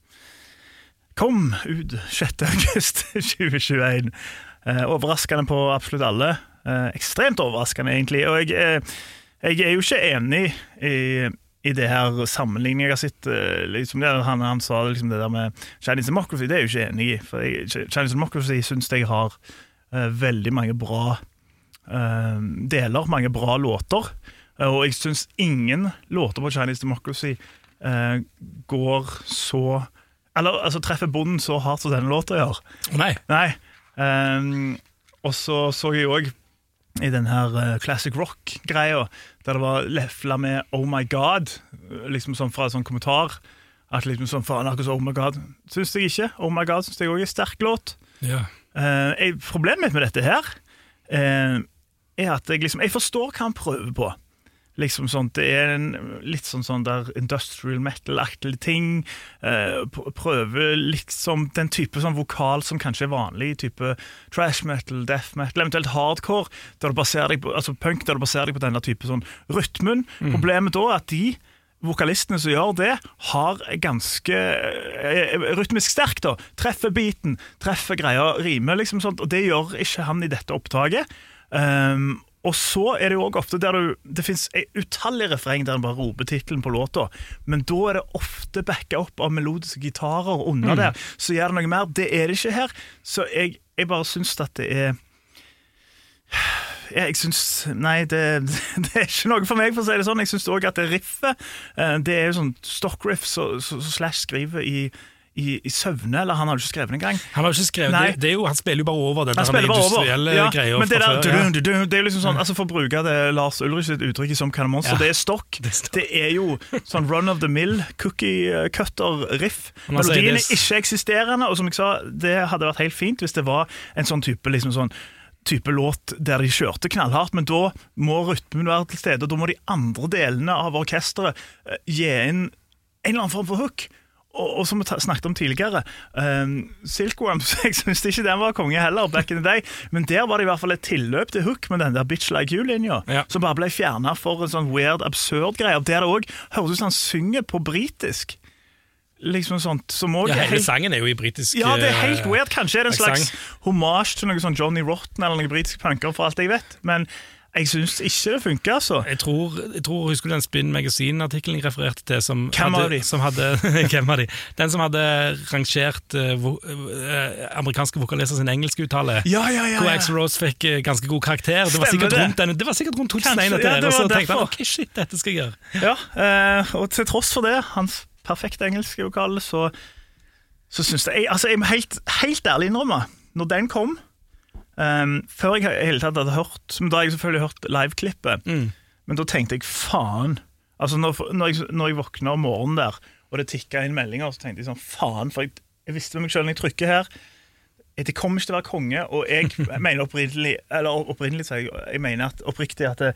Kom ut 6. august 2021. Eh, overraskende på absolutt alle. Eh, ekstremt overraskende, egentlig. Og jeg, eh, jeg er jo ikke enig i, i det her sammenligningen jeg har sett. eh, liksom han, han sa liksom det der med Chinese Democracy, det er jeg jo ikke enig i. For jeg, Chinese Democracy syns jeg har uh, veldig mange bra uh, deler, mange bra låter. Uh, Og jeg syns ingen låter på Chinese Democracy går så Eller altså, treffer bonden så hardt som denne låta gjør. Nei. Nei. Um, og så så jeg òg i den her eh, classic rock-greia, der det var lefla med Oh My God, liksom sånn fra en sånn kommentar. At liksom sånn, faen, akkurat så Oh My God Syns jeg ikke. Oh My God syns jeg òg er sterk låt. Ja. Eh, problemet mitt med dette her eh, er at jeg liksom Jeg forstår hva han prøver på. Liksom sånn, Det er en litt sånn, sånn der industrial metal-aktig ting. Eh, pr- prøver liksom den type sånn vokal som kanskje er vanlig i type trash metal, death metal, eventuelt hardcore, der du baserer deg på, altså punk, der du baserer deg på denne type sånn rytmen. Problemet da er at de vokalistene som gjør det, har ganske eh, rytmisk sterk, da. Treffer beaten, treffer greia, rimer, liksom sånt, og det gjør ikke han i dette opptaket. Um, og så er det jo også ofte der du Det fins utallige refreng der en bare roper tittelen på låta, men da er det ofte backa opp av melodiske gitarer under der. Så gjør det noe mer. Det er det ikke her. Så jeg, jeg bare syns at det er jeg syns Nei, det, det er ikke noe for meg, for å si det sånn. Jeg syns òg at det riffet eh, Det er jo sånn stockriff som så, så Slash skriver i, i, i søvne, eller han har jo ikke skrevet engang. Han har jo ikke skrevet det, det er jo, Han spiller jo bare over den der industrielle Ja, greia men det, der, før. Ja. du, du, du, det er jo liksom sånn, altså For å bruke det Lars Ulrich sitt uttrykk i Some Kind Monster, Ja, det er stokk. det. Det er jo sånn run of the mill, cookie cutter-riff. Men altså, er er ikke-eksisterende, og som jeg sa, det hadde vært helt fint hvis det var en sånn type liksom sånn type låt der de kjørte knallhardt, men da må rytmen være til stede. og Da må de andre delene av orkesteret eh, gi inn en eller annen form for hook. Og, og som vi snakket om tidligere, um, Silkworms Jeg syns ikke den var konge heller, back in the day, men der var det i hvert fall et tilløp til hook med den der Bitch Like You-linja, Ja. som bare ble fjerna for en sånn weird, absurd greie. Der det òg høres ut som han synger på britisk. Liksom sånt som også Ja, hele sangen er jo i britisk ja, det er helt eh, weird. Kanskje er det en slags homasj til noe sånn Johnny Rotten eller noen britiske punker, for alt jeg vet. Men jeg syns ikke det funker, altså. Jeg tror, jeg tror Husker du den Spin Magazine-artikkelen jeg refererte til? Som Hvem hadde, av de? Som hadde, hvem av de? Den som hadde rangert uh, vo, uh, amerikanske vokalister sin engelske uttale. Ja, ja, ja, Hvor ja. Rose fikk uh, ganske god karakter. Det var sikkert det. rundt, den, det var sikkert rundt 2001 ja, og så tenkte han ok, shit, dette skal jeg gjøre. Ja, og til tross for det, hans perfekte engelske vokal, så, så syns jeg Altså, jeg må helt, helt ærlig innrømme, når den kom um, Før jeg i hele tatt hadde hørt Men Da har jeg selvfølgelig hørt liveklippet, Mm. men da tenkte jeg faen. Altså, når, når, jeg, når jeg våkna om morgenen der, og det tikka inn meldinger, så tenkte jeg sånn faen, for jeg, jeg visste med meg sjøl når jeg trykker her det kommer ikke til å være konge, og jeg mener opprinnelig Eller opprinnelig, så jeg, jeg mener at, oppriktig at det,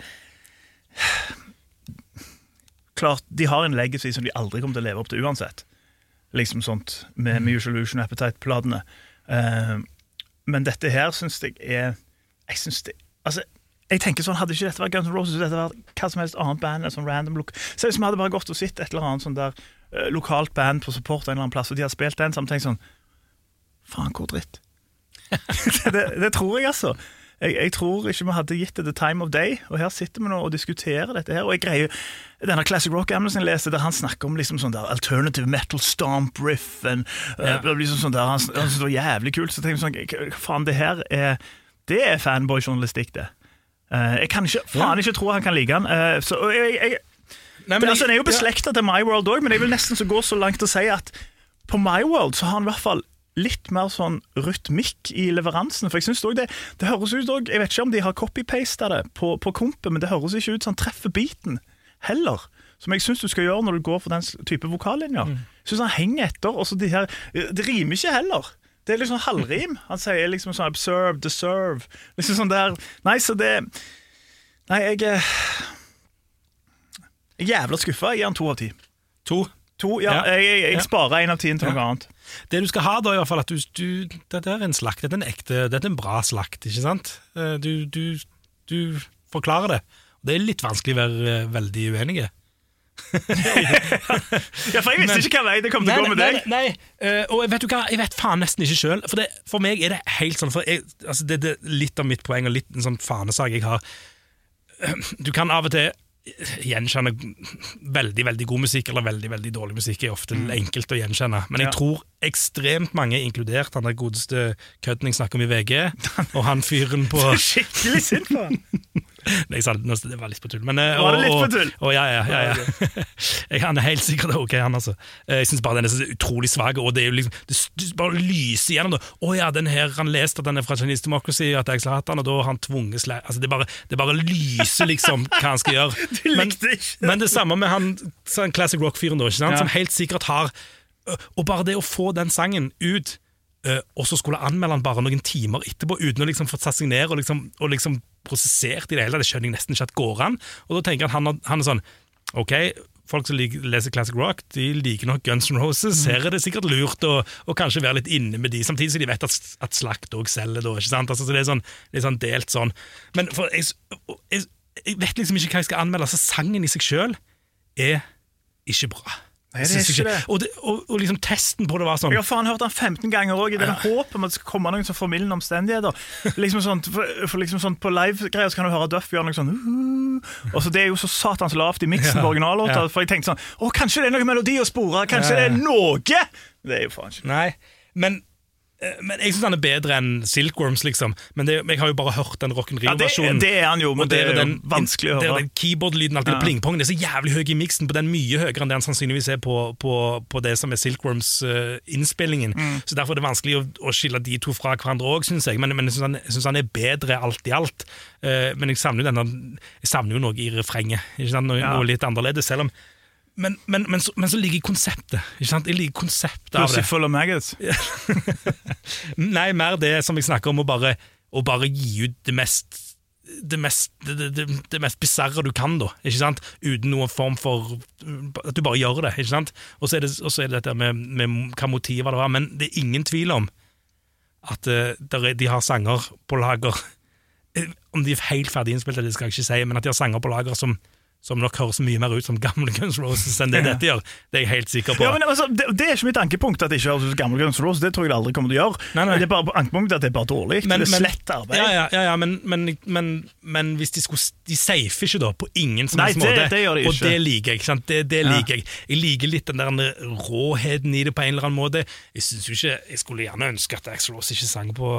klart, de har en legacy som de aldri kommer til å leve opp til uansett. Liksom sånt med, Mutual Usual Illusion Appetite-platene. Eh, men dette her syns jeg er Jeg synes det Altså, jeg tenker sånn, Hadde ikke dette vært Guns N' Roses, hadde dette vært hva som helst annet band en sånn random look. Se hvis vi hadde bare gått og sett et eller annet sånn der uh, lokalt band på support en eller annen plass, og de hadde spilt den, så hadde vi tenkt sånn Faen, hvor dritt. det, det tror jeg, altså. Jeg, jeg tror ikke vi hadde gitt det the time of day, og her sitter vi nå og diskuterer dette her. Og jeg greier denne Classic Rock jeg leste, der han snakker om liksom sånn der alternative metal stomp riff. And, uh, liksom sånn der, han, han synes det var jævlig kult. Så tenkte jeg sånn, faen, det her er Det er fanboy-journalistikk, det. Uh, jeg kan ikke, faen ikke tro han kan like han. Uh, så, og jeg, jeg, Nei, det, altså, den er jo beslekta til My World òg, men jeg vil nesten så gå så langt å si at på My World så har han i hvert fall litt mer sånn rytmikk i leveransen. For jeg synes det, det høres ut også, Jeg vet ikke om de har copy-pasta det på, på kompet, men det høres ikke ut som han treffer beaten heller. Som jeg syns du skal gjøre når du går for den type vokallinjer. Jeg synes han henger etter. og så de her, Det rimer ikke heller. Det er liksom halvrim. Han sier liksom sånn observe, deserve. Liksom sånn der Nei, så det Nei, jeg er jeg er jævla skuffa. Jeg gir han to av ti. To. To, ja, Ja. Jeg, jeg, jeg Ja. sparer en av tien til noe annet. Det du skal ha, da, i hvert fall at du, du Dette er en slakt. Dette er en ekte Dette er en bra slakt, ikke sant? Eh, Du, du, du forklarer det. Det er litt vanskelig å være eh, veldig uenige. Ja, for Jeg visste Men- ikke hva vei det kom til å gå med deg. Nei, nei. Eh, og vet du hva, jeg vet faen nesten ikke sjøl. For, for meg er det helt sånn for jeg, altså det, det Litt av mitt poeng og litt en sånn fanesak jeg har. Du kan av og til gjenkjenne veldig veldig god musikk eller veldig veldig dårlig musikk. er ofte enkelt å gjenkjenne. Men jeg Ja. tror ekstremt mange, inkludert han der godeste kødden jeg snakker om i VG, og han fyren på Skikkelig synd på han. Nei, jeg sa det, var litt på tull. Men, eh, Var det og- litt på tull? og ja, ja, ja, ja. Jeg, han er helt sikkert ok, han altså. Eh, Jeg syns bare den er så utrolig svak, og det er jo liksom Det, det bare lyser igjennom. Å ja, den her, han leste at den er fra Chinese Democracy, at jeg har hatt den, og da har han tvunget sle... Altså, det bare, det bare lyser liksom hva han skal gjøre. Du Men, likte ikke det. men det samme med han sånn Classic Rock-fyren, da, ikke sant? Ja. som helt sikkert har Og bare det å få den sangen ut og så skulle anmelde han bare noen timer etterpå uten å liksom få satt seg ned og liksom, og liksom prosessert i det hele. Det skjønner jeg nesten ikke at går an. Og da tenker jeg at han, han er sånn Ok, folk som leser classic rock, de liker nok Guns N' Roses. Her er det sikkert lurt å å kanskje være litt inne med de, samtidig som de vet at, at Slakt òg selger. Da, ikke sant? Altså, så det er sånn, litt sånn delt sånn. Men for jeg, jeg, jeg vet liksom ikke hva jeg skal anmelde. så sangen i seg sjøl er ikke bra. Nei, det er ikke det. Og, det, og, og liksom testen på det var sånn Jeg har faen hørt den 15 ganger òg, i det håpet om at det skal komme noen som formildende omstendigheter. Liksom sånn, for, for liksom sånt På live-greier kan du høre Duff gjøre noe sånn uh, og så Det er jo så satans lavt i miksen Ja, på originallåta. ja. For jeg tenkte sånn Å, kanskje det er noe melodi å spore? Kanskje Ja, ja. det er noe? Det er jo faen ikke Nei, men, men jeg syns han er bedre enn Silkworms, liksom. Men det, jeg har jo bare hørt den Rock in Ja, det, det er han jo, men det er den, vanskelig å det er den keyboard-lyden, alltid Ja. pling-pong, det er så jævlig høy i miksen på den, mye høyere enn det han sannsynligvis er på, på, på det som er Silkworms-innspillingen. Mm. Så Derfor er det vanskelig å, å skille de to fra hverandre òg, syns jeg. Men, men jeg syns han, han er bedre alt i alt. Uh, men jeg savner denne Jeg savner jo noe i refrenget. Ikke sant? Noe, Ja. noe litt annerledes, selv om men, men, men, så, men så ligger konseptet. Ikke sant? Jeg liker konseptet av det. Full of maggots. Nei, mer det som jeg snakker om, å bare, å bare gi ut det mest det mest, det, det, det mest bisarre du kan, da. Ikke sant? Uten noen form for At du bare gjør det. ikke sant? Og så er det, er det dette med, med hva motivet det var. Men det er ingen tvil om at uh, de har sanger på lager Eh, Om de er helt ferdig innspilt, det skal jeg ikke si, men at de har sanger på lager som, som nok høres mye mer ut som gamle Guns Roses enn det dette gjør. Det er jeg helt sikker på. Ja, men altså, det, det er ikke mitt ankepunkt at det ikke høres ut som gamle Guns Roses. Det tror jeg det aldri kommer til å gjøre. Nei, nei. Det er bare ankepunktet at det er bare dårlig. det er slett arbeid. Ja, ja, ja, ja men, men, men, men hvis de skulle De safer ikke da, på ingen som helst måte. det gjør de Og det liker jeg. ikke sant? Det, det Ja. liker jeg. Jeg liker litt den der råheten i det på en eller annen måte. Jeg synes jo ikke, jeg skulle gjerne ønske at Axl Rose ikke sang på,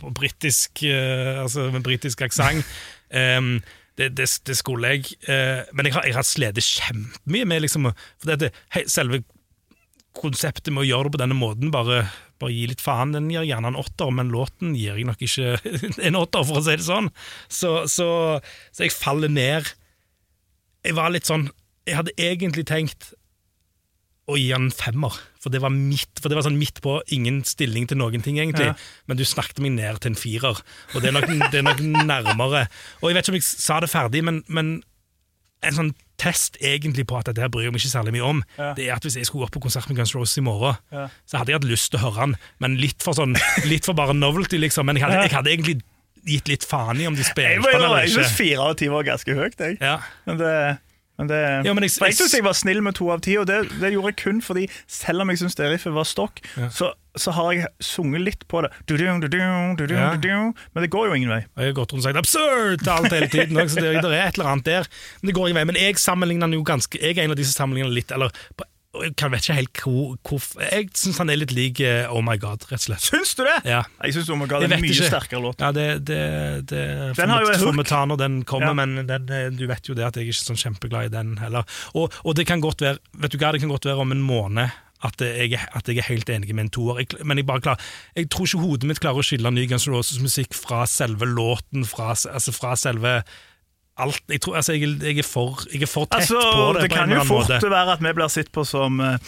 på britisk uh, Altså med britisk aksent. Um, det, det, det skulle jeg. eh, men jeg har, jeg har slitt kjempemye med liksom, For det, selve konseptet med å gjøre det på denne måten, bare, bare gi litt faen, den gir gjerne en åtter, men låten gir jeg nok ikke en åtter, for å si det sånn. Så, så, så jeg faller ned. Jeg var litt sånn Jeg hadde egentlig tenkt å gi han en femmer, for det var midt, for det var sånn midt på, ingen stilling til noen ting, egentlig. Ja. Men du snakket meg ned til en firer, og det er nok, det er nok nærmere. Og jeg vet ikke om jeg sa det ferdig, men, men en sånn test egentlig på at dette her bryr jeg meg ikke særlig mye om, Ja. det er at hvis jeg skulle gå på konsert med Guns Roses i morgen, Ja. så hadde jeg hatt lyst til å høre han, men litt for sånn, litt for bare novelty, liksom. Men jeg hadde, jeg hadde egentlig gitt litt faen i om de Jeg, spilte han eller jeg ikke. syns fire av ti var ganske høyt, jeg. Ja. Men det, men det Ja, men jeg- For jeg syns jeg var snill med to av ti, og det, det gjorde jeg kun fordi selv om jeg syns det riffet var stokk, så, så har jeg sunget litt på det. Du-dum, du-dum, du-dum, Ja. du-dum. Men det går jo ingen vei. Jeg har gått rundt og sagt absurd til alt hele tiden. Så det, det er et eller annet der. Men det går ingen vei. Men jeg sammenligner jo ganske Jeg er en av de som sammenligner litt, eller på- jeg kan vet ikke helt hvor, hvor Jeg syns han er litt lik eh, Oh My God, rett og slett. Syns du det? Ja. Jeg syns Oh My God er en mye ikke. sterkere låt. Ja, det, det, det Den har jo får hook. ta når den kommer, Ja. men den, eh, du vet jo det at jeg er ikke sånn kjempeglad i den heller. Og, og det kan godt være Vet du hva, det kan godt være om en måned at jeg, at jeg er helt enig med en toer. Jeg, men jeg bare klar, jeg tror ikke hodet mitt klarer å skille ny Guns N' Roses-musikk fra selve låten, fra, altså fra selve alt. Jeg tror, altså, jeg, jeg, er for, jeg er for tett Altså, på det. det på kan jo fort måte. være at vi blir sett på som eh,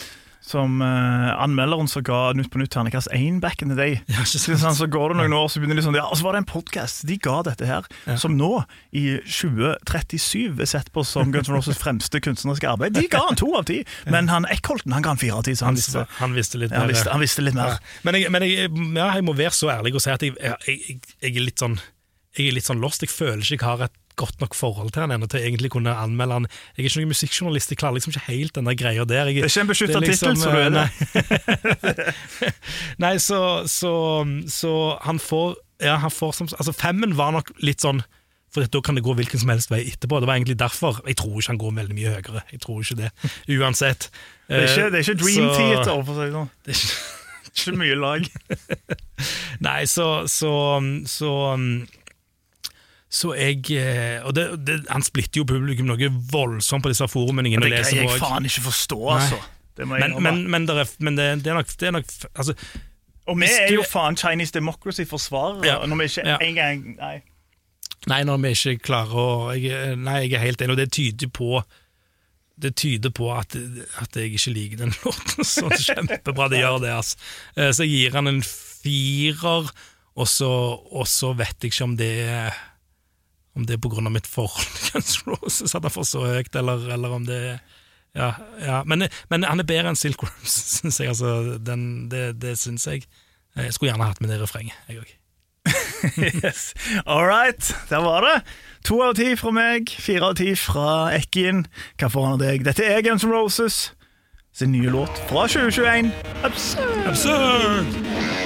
som uh, anmelderen som ga Nytt på Nytt terningkast én back in the day. Ja, sånn, så går det noen år, så begynner de sånn Ja, og så var det en podkast. De ga dette her, som nå, i 2037, er sett på som Guns N' Roses fremste kunstneriske arbeid. De ga han to av ti, men han Eckholten han ga han fire av ti. Så Han han visste, han visste litt ja, han mer. visste, han visste litt mer. Ja. Men, jeg, men jeg, ja, jeg må være så ærlig og si at jeg er litt sånn Jeg er litt sånn lost. Jeg føler ikke jeg har et godt nok forhold til han ennå til egentlig kunne anmelde han. Jeg er ikke noen musikkjournalist, jeg klarer liksom ikke helt den der greia der. Jeg, Det er ikke en er liksom, tittel, så du er det. Nei, nei så, så, så han får Ja, han får som Altså, femmen var nok litt sånn for da kan det gå hvilken som helst vei etterpå. Det var egentlig derfor. Jeg tror ikke han går veldig mye høyere. Jeg tror ikke det, uansett. Det er ikke, det er ikke Dream Så- Theater, for å si det sånn. Det er ikke- Ikke mye lag. Nei, så Så, så, Så jeg eh, Og det, det, han splitter jo publikum noe voldsomt på disse forumene. Ingen Det kan jeg også. faen ikke forstå, altså. Det må jeg Men, men, men, er, men det, det er nok, det er nok altså, Og vi er jo faen Chinese democracy-forsvarere, Ja. når vi ikke Ja. engang Nei. Nei, når vi ikke klarer å jeg, Nei, jeg er helt enig, og det tyder på det tyder på at, at jeg ikke liker den låten så kjempebra. Det gjør det, altså. Så jeg gir han en firer, og så, og så vet jeg ikke om det er Om det er av mitt forhold til Guns Roses at han får så høyt, eller, eller om det er ja, ja. Men, men han er bedre enn Silkworms, syns jeg. Altså, den, det det syns jeg. Jeg skulle gjerne hatt med det refrenget, jeg òg. Yes. All right, der var det. To av ti fra meg, fire av ti fra Ekkien. Hva får han av deg? Dette er Guns N' Roses sin nye låt fra 2021. Absurd! Absurd!